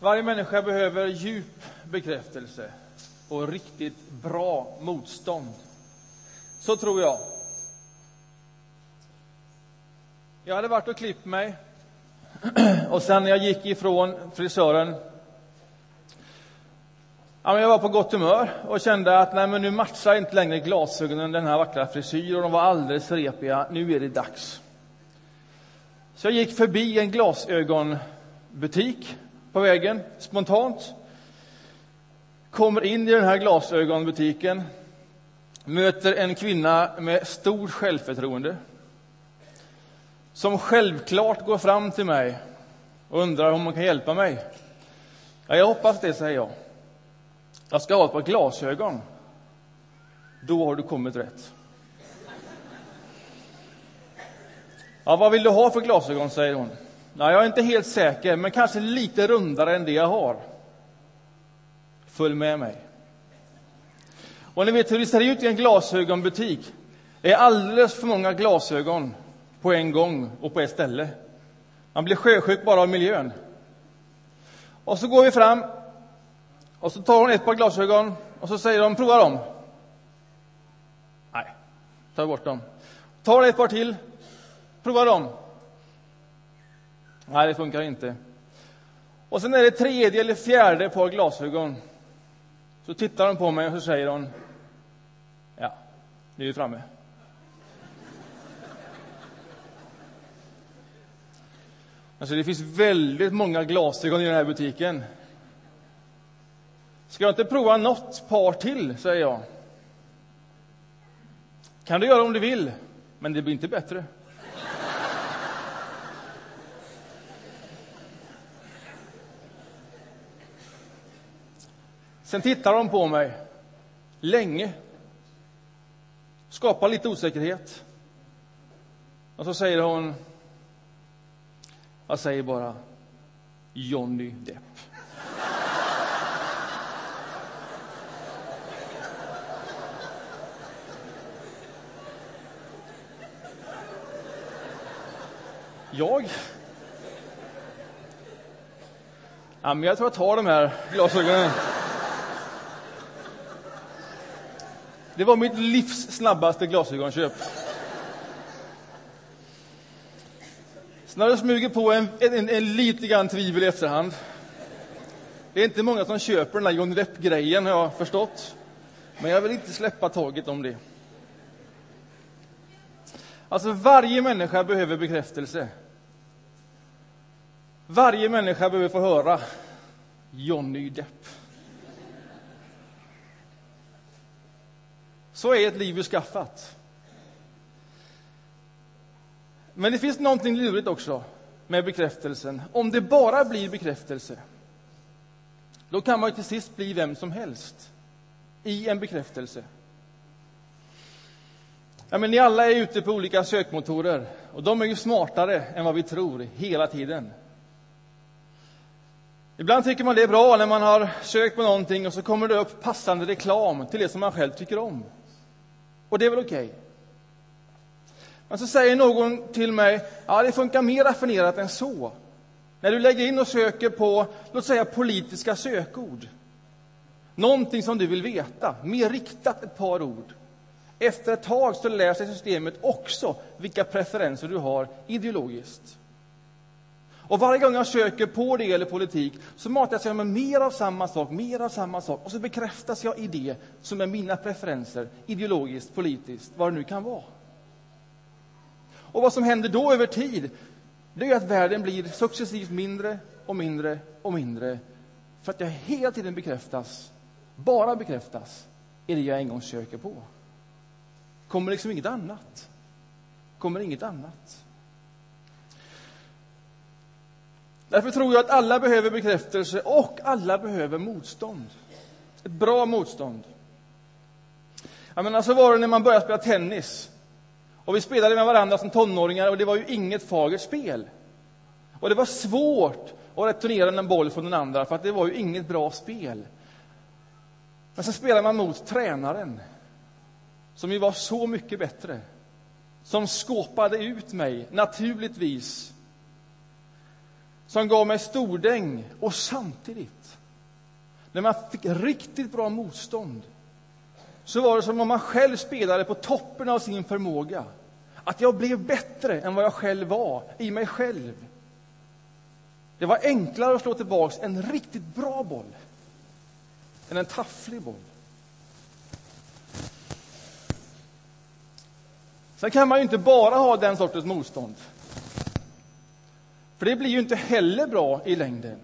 Varje människa behöver djup bekräftelse och riktigt bra motstånd. Så tror jag. Jag hade varit och klippt mig och sen när jag gick ifrån frisören Ja, men jag var på gott humör och kände att nej, men nu matchar inte längre glasögonen den här vackra frisyren de var alldeles repiga. Nu är det dags. Så jag gick förbi en glasögonbutik på vägen, spontant. Kommer in i den här glasögonbutiken, möter en kvinna med stort självförtroende som självklart går fram till mig och undrar om hon kan hjälpa mig. Ja, jag hoppas det, säger jag. Jag ska ha ett par glasögon. Då har du kommit rätt. Ja, vad vill du ha för glasögon, säger hon. Ja, jag är inte helt säker, men kanske lite rundare än det jag har. Följ med mig. Och ni vet hur det ser ut i en glasögonbutik. Det är alldeles för många glasögon på en gång och på ett ställe. Man blir sjösjuk bara av miljön. Och så går vi fram och så tar hon ett par glasögon och så säger de prova dem. Nej, tar bort dem. Tar ett par till. Prova dem. Nej, det funkar inte. Och sen är det tredje eller fjärde par glasögon. Så tittar hon på mig och så säger hon Ja, nu är vi framme. Alltså, det finns väldigt många glasögon i den här butiken. Ska jag inte prova något par till, säger jag. Kan du göra om du vill, men det blir inte bättre. Sen tittar de på mig länge, skapar lite osäkerhet. Och så säger hon, jag säger bara Johnny Depp. Jag? Ja, men jag tror jag tar de här glasögonen. Det var mitt livs snabbaste glasögonköp. Sen har det smugit på en, en, en lite grann tvivel i efterhand. Det är inte många som köper den där Johnny Depp-grejen, har jag förstått. Men jag vill inte släppa taget om det. Alltså, varje människa behöver bekräftelse. Varje människa behöver få höra Johnny Depp. Så är ett liv beskaffat. Men det finns någonting lurigt också med bekräftelsen. Om det bara blir bekräftelse, då kan man till sist bli vem som helst i en bekräftelse. Ja, men ni alla är ute på olika sökmotorer och de är ju smartare än vad vi tror hela tiden. Ibland tycker man det är bra när man har sökt på någonting och så kommer det upp passande reklam till det som man själv tycker om. Och det är väl okej. Okay. Men så säger någon till mig, ja det funkar mer raffinerat än så. När du lägger in och söker på, låt säga politiska sökord. Någonting som du vill veta, mer riktat ett par ord. Efter ett tag så lär sig systemet också vilka preferenser du har ideologiskt. Och varje gång jag söker på det eller politik så matas jag med mer av samma sak, mer av samma sak. Och så bekräftas jag i det som är mina preferenser, ideologiskt, politiskt, vad det nu kan vara. Och vad som händer då över tid, det är att världen blir successivt mindre och mindre och mindre. För att jag hela tiden bekräftas, bara bekräftas, i det jag en gång söker på. Kommer liksom inget annat. Kommer inget annat. Därför tror jag att alla behöver bekräftelse och alla behöver motstånd. Ett bra motstånd. Jag menar, så var det när man började spela tennis. Och Vi spelade med varandra som tonåringar och det var ju inget fagert spel. Och Det var svårt att returnera en boll från den andra, för att det var ju inget bra spel. Men så spelade man mot tränaren, som ju var så mycket bättre. Som skåpade ut mig, naturligtvis, som gav mig stordäng och samtidigt, när man fick riktigt bra motstånd, så var det som om man själv spelade på toppen av sin förmåga. Att jag blev bättre än vad jag själv var, i mig själv. Det var enklare att slå tillbaks en riktigt bra boll än en tafflig boll. Sen kan man ju inte bara ha den sortens motstånd. För det blir ju inte heller bra i längden.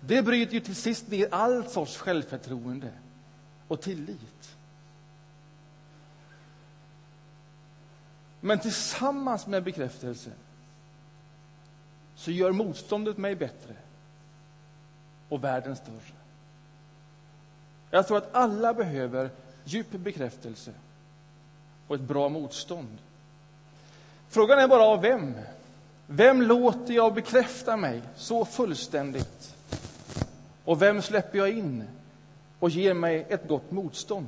Det bryter ju till sist ner all sorts självförtroende och tillit. Men tillsammans med bekräftelse så gör motståndet mig bättre och världen större. Jag tror att alla behöver djup bekräftelse och ett bra motstånd. Frågan är bara av vem. Vem låter jag bekräfta mig så fullständigt? Och vem släpper jag in och ger mig ett gott motstånd?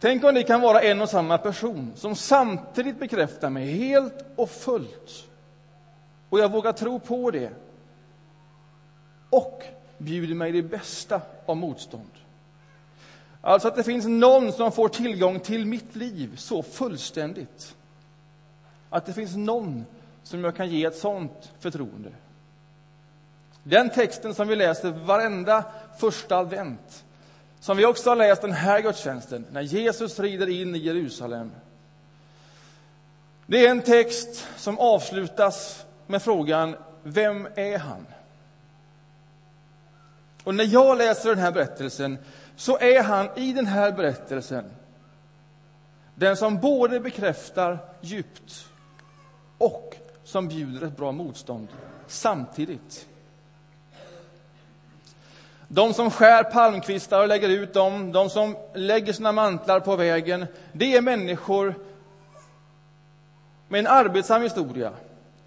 Tänk om det kan vara en och samma person som samtidigt bekräftar mig helt och fullt. Och jag vågar tro på det. Och bjuder mig det bästa av motstånd. Alltså att det finns någon som får tillgång till mitt liv så fullständigt. Att det finns någon som jag kan ge ett sånt förtroende. Den texten som vi läser varenda första advent, som vi också har läst den här gudstjänsten, när Jesus rider in i Jerusalem. Det är en text som avslutas med frågan Vem är han? Och när jag läser den här berättelsen så är han i den här berättelsen den som både bekräftar djupt och som bjuder ett bra motstånd samtidigt. De som skär palmkvistar och lägger ut dem, de som lägger sina mantlar på vägen, det är människor med en arbetsam historia,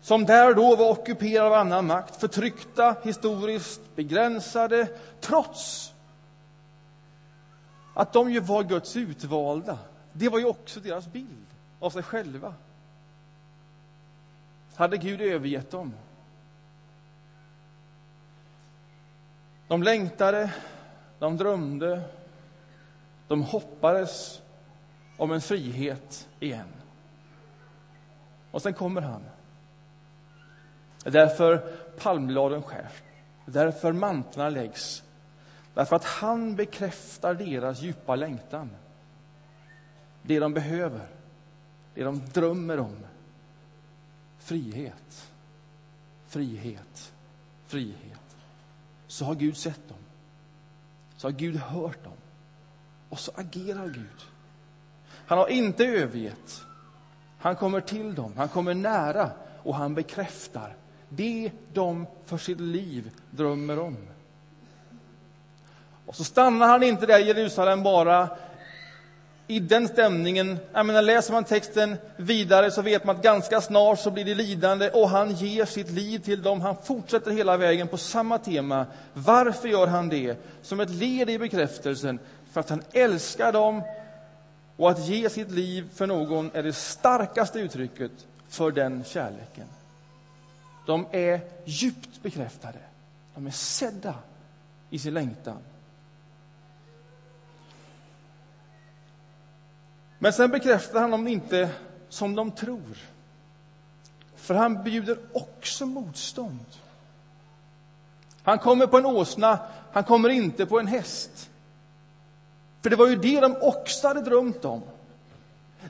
som där och då var ockuperade av annan makt, förtryckta, historiskt begränsade, trots att de ju var Guds utvalda. Det var ju också deras bild av sig själva. Hade Gud övergett dem? De längtade, de drömde, de hoppades om en frihet igen. Och sen kommer han. Därför palmbladen skärs, därför mantlarna läggs Därför att han bekräftar deras djupa längtan. Det de behöver, det de drömmer om. Frihet, frihet, frihet. Så har Gud sett dem. Så har Gud hört dem. Och så agerar Gud. Han har inte övergett. Han kommer till dem, han kommer nära och han bekräftar det de för sitt liv drömmer om. Och så stannar han inte där i Jerusalem bara i den stämningen. Jag menar, läser man texten vidare så vet man att ganska snart så blir det lidande och han ger sitt liv till dem. Han fortsätter hela vägen på samma tema. Varför gör han det? Som ett led i bekräftelsen, för att han älskar dem och att ge sitt liv för någon är det starkaste uttrycket för den kärleken. De är djupt bekräftade. De är sedda i sin längtan. Men sen bekräftar han dem inte som de tror. För han bjuder också motstånd. Han kommer på en åsna, han kommer inte på en häst. För det var ju det de också hade drömt om.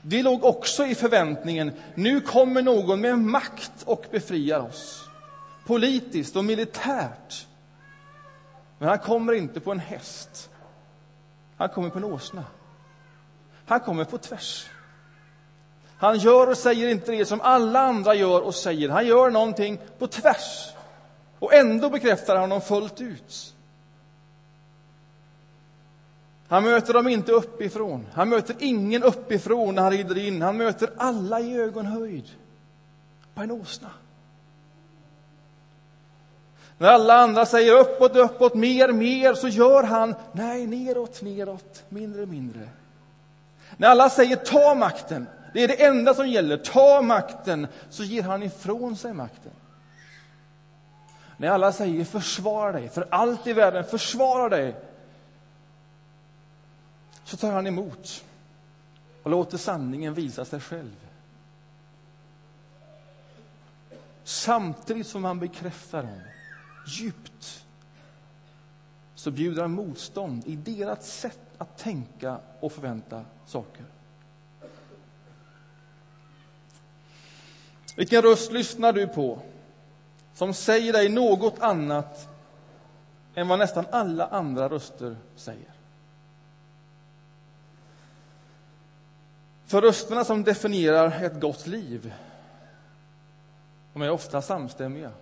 Det låg också i förväntningen. Nu kommer någon med makt och befriar oss. Politiskt och militärt. Men han kommer inte på en häst. Han kommer på en åsna. Han kommer på tvärs. Han gör och säger inte det som alla andra gör och säger. Han gör någonting på tvärs. Och ändå bekräftar han honom fullt ut. Han möter dem inte uppifrån. Han möter ingen uppifrån när han rider in. Han möter alla i ögonhöjd på en åsna. När alla andra säger uppåt, uppåt, mer, mer, så gör han nej, neråt, neråt, mindre, mindre. När alla säger ta makten, det är det enda som gäller, ta makten, så ger han ifrån sig makten. när alla säger försvara dig, för allt i världen försvara dig, så tar han emot och låter sanningen visa sig själv. Samtidigt som han bekräftar dem djupt så bjuder han motstånd i deras sätt att tänka och förvänta saker. Vilken röst lyssnar du på som säger dig något annat än vad nästan alla andra röster säger? För rösterna som definierar ett gott liv de är ofta samstämmiga.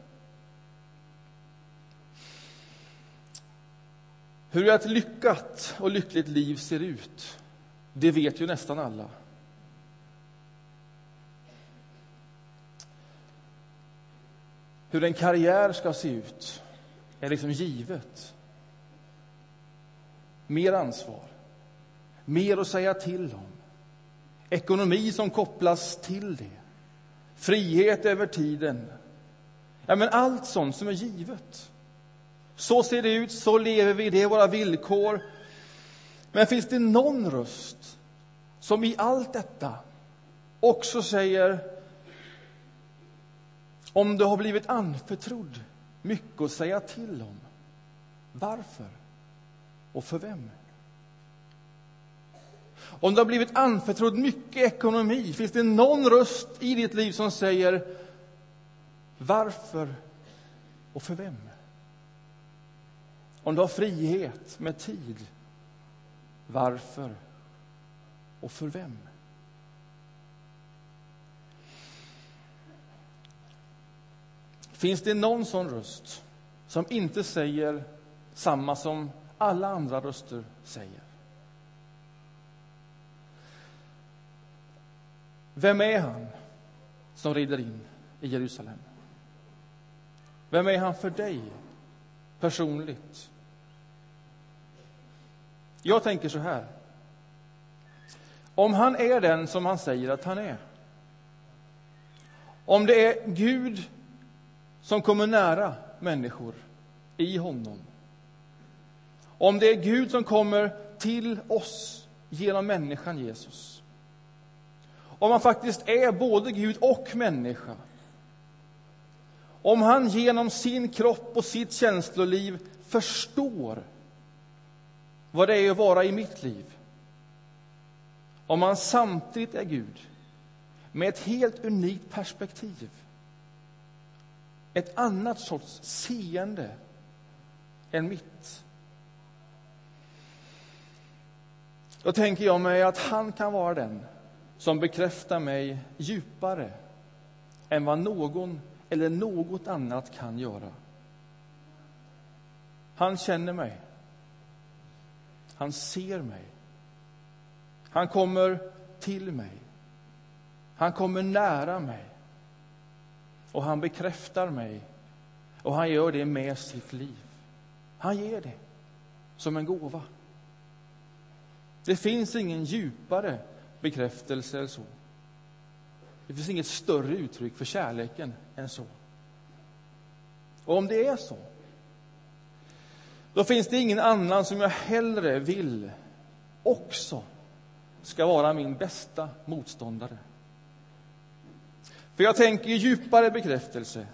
Hur ett lyckat och lyckligt liv ser ut, det vet ju nästan alla. Hur en karriär ska se ut är liksom givet. Mer ansvar, mer att säga till om, ekonomi som kopplas till det, frihet över tiden. Ja, men allt sånt som är givet. Så ser det ut, så lever vi, det är våra villkor. Men finns det någon röst som i allt detta också säger om du har blivit anförtrodd mycket att säga till om, varför och för vem? Om du har blivit anförtrodd mycket ekonomi, finns det någon röst i ditt liv som säger varför och för vem? Om du har frihet med tid, varför och för vem? Finns det någon sån röst som inte säger samma som alla andra röster säger? Vem är han som rider in i Jerusalem? Vem är han för dig personligt? Jag tänker så här. Om han är den som han säger att han är, om det är Gud som kommer nära människor i honom, om det är Gud som kommer till oss genom människan Jesus, om han faktiskt är både Gud och människa, om han genom sin kropp och sitt känsloliv förstår vad det är att vara i mitt liv. Om han samtidigt är Gud med ett helt unikt perspektiv. Ett annat sorts seende än mitt. Då tänker jag mig att han kan vara den som bekräftar mig djupare än vad någon eller något annat kan göra. Han känner mig. Han ser mig. Han kommer till mig. Han kommer nära mig. Och han bekräftar mig. Och han gör det med sitt liv. Han ger det som en gåva. Det finns ingen djupare bekräftelse än så. Det finns inget större uttryck för kärleken än så. Och om det är så, då finns det ingen annan som jag hellre vill också ska vara min bästa motståndare. För jag tänker, ju djupare bekräftelse,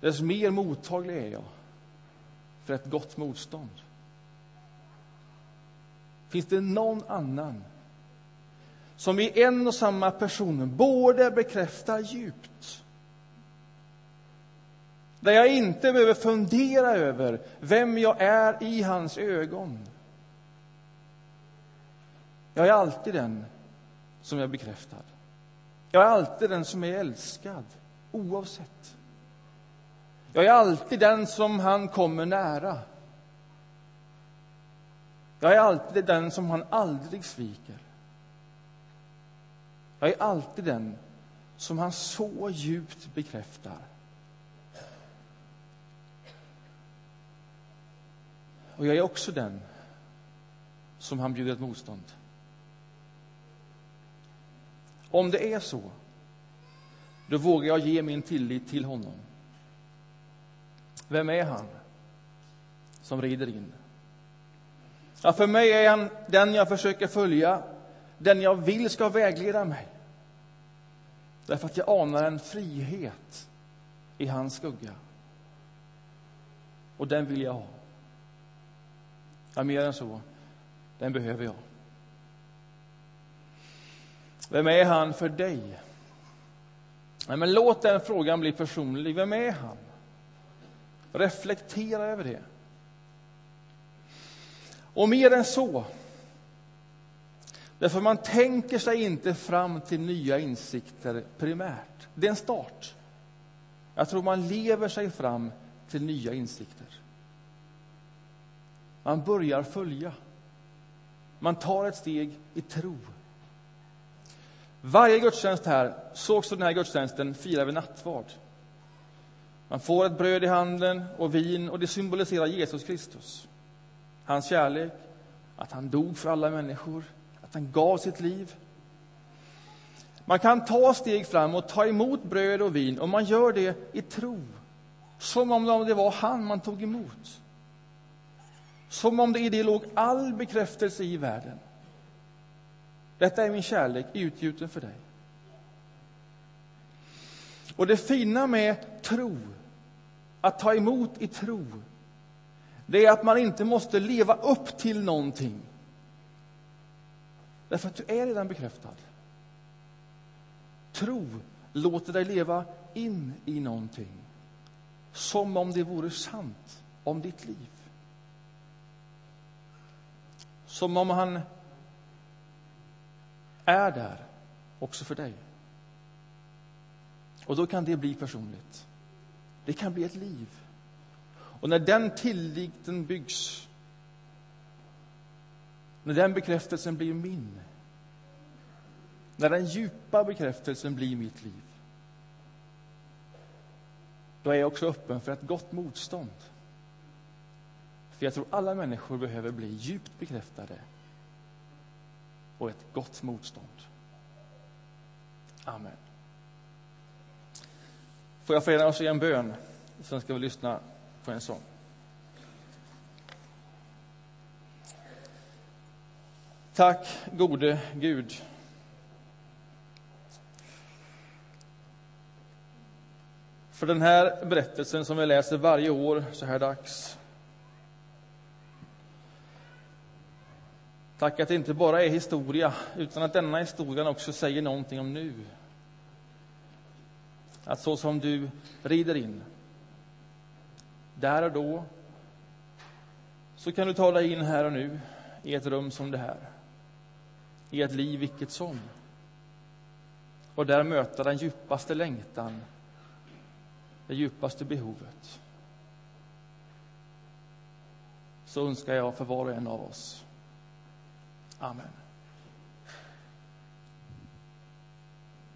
desto mer mottaglig är jag för ett gott motstånd. Finns det någon annan som i en och samma person både bekräftar djupt där jag inte behöver fundera över vem jag är i hans ögon. Jag är alltid den som är bekräftad. Jag är alltid den som är älskad, oavsett. Jag är alltid den som han kommer nära. Jag är alltid den som han aldrig sviker. Jag är alltid den som han så djupt bekräftar. Och jag är också den som han bjuder ett motstånd. Om det är så, då vågar jag ge min tillit till honom. Vem är han som rider in? Ja, för mig är han den jag försöker följa, den jag vill ska vägleda mig. Därför att jag anar en frihet i hans skugga. Och den vill jag ha. Ja, mer än så. Den behöver jag. Vem är han för dig? Nej, men låt den frågan bli personlig. Vem är han? Reflektera över det. Och mer än så. Därför man tänker sig inte fram till nya insikter primärt. Det är en start. Jag tror man lever sig fram till nya insikter. Man börjar följa. Man tar ett steg i tro. Varje gudstjänst här, så också den här gudstjänsten, firar vi nattvard. Man får ett bröd i handen och vin och det symboliserar Jesus Kristus. Hans kärlek, att han dog för alla människor, att han gav sitt liv. Man kan ta steg fram och ta emot bröd och vin och man gör det i tro. Som om det var han man tog emot. Som om det i det låg all bekräftelse i världen. Detta är min kärlek utgjuten för dig. Och det fina med tro, att ta emot i tro, det är att man inte måste leva upp till någonting. Därför att du är redan bekräftad. Tro låter dig leva in i någonting. Som om det vore sant om ditt liv. Som om han är där också för dig. Och då kan det bli personligt. Det kan bli ett liv. Och när den tilliten byggs, när den bekräftelsen blir min, när den djupa bekräftelsen blir mitt liv, då är jag också öppen för ett gott motstånd. För jag tror alla människor behöver bli djupt bekräftade och ett gott motstånd. Amen. Får jag förena oss i en bön, sen ska vi lyssna på en sång. Tack, gode Gud. För den här berättelsen som vi läser varje år så här dags. Tack att det inte bara är historia, utan att denna historien också säger någonting om nu. Att så som du rider in, där och då, så kan du ta dig in här och nu i ett rum som det här, i ett liv vilket som. Och där möta den djupaste längtan, det djupaste behovet. Så önskar jag för var och en av oss. Amen.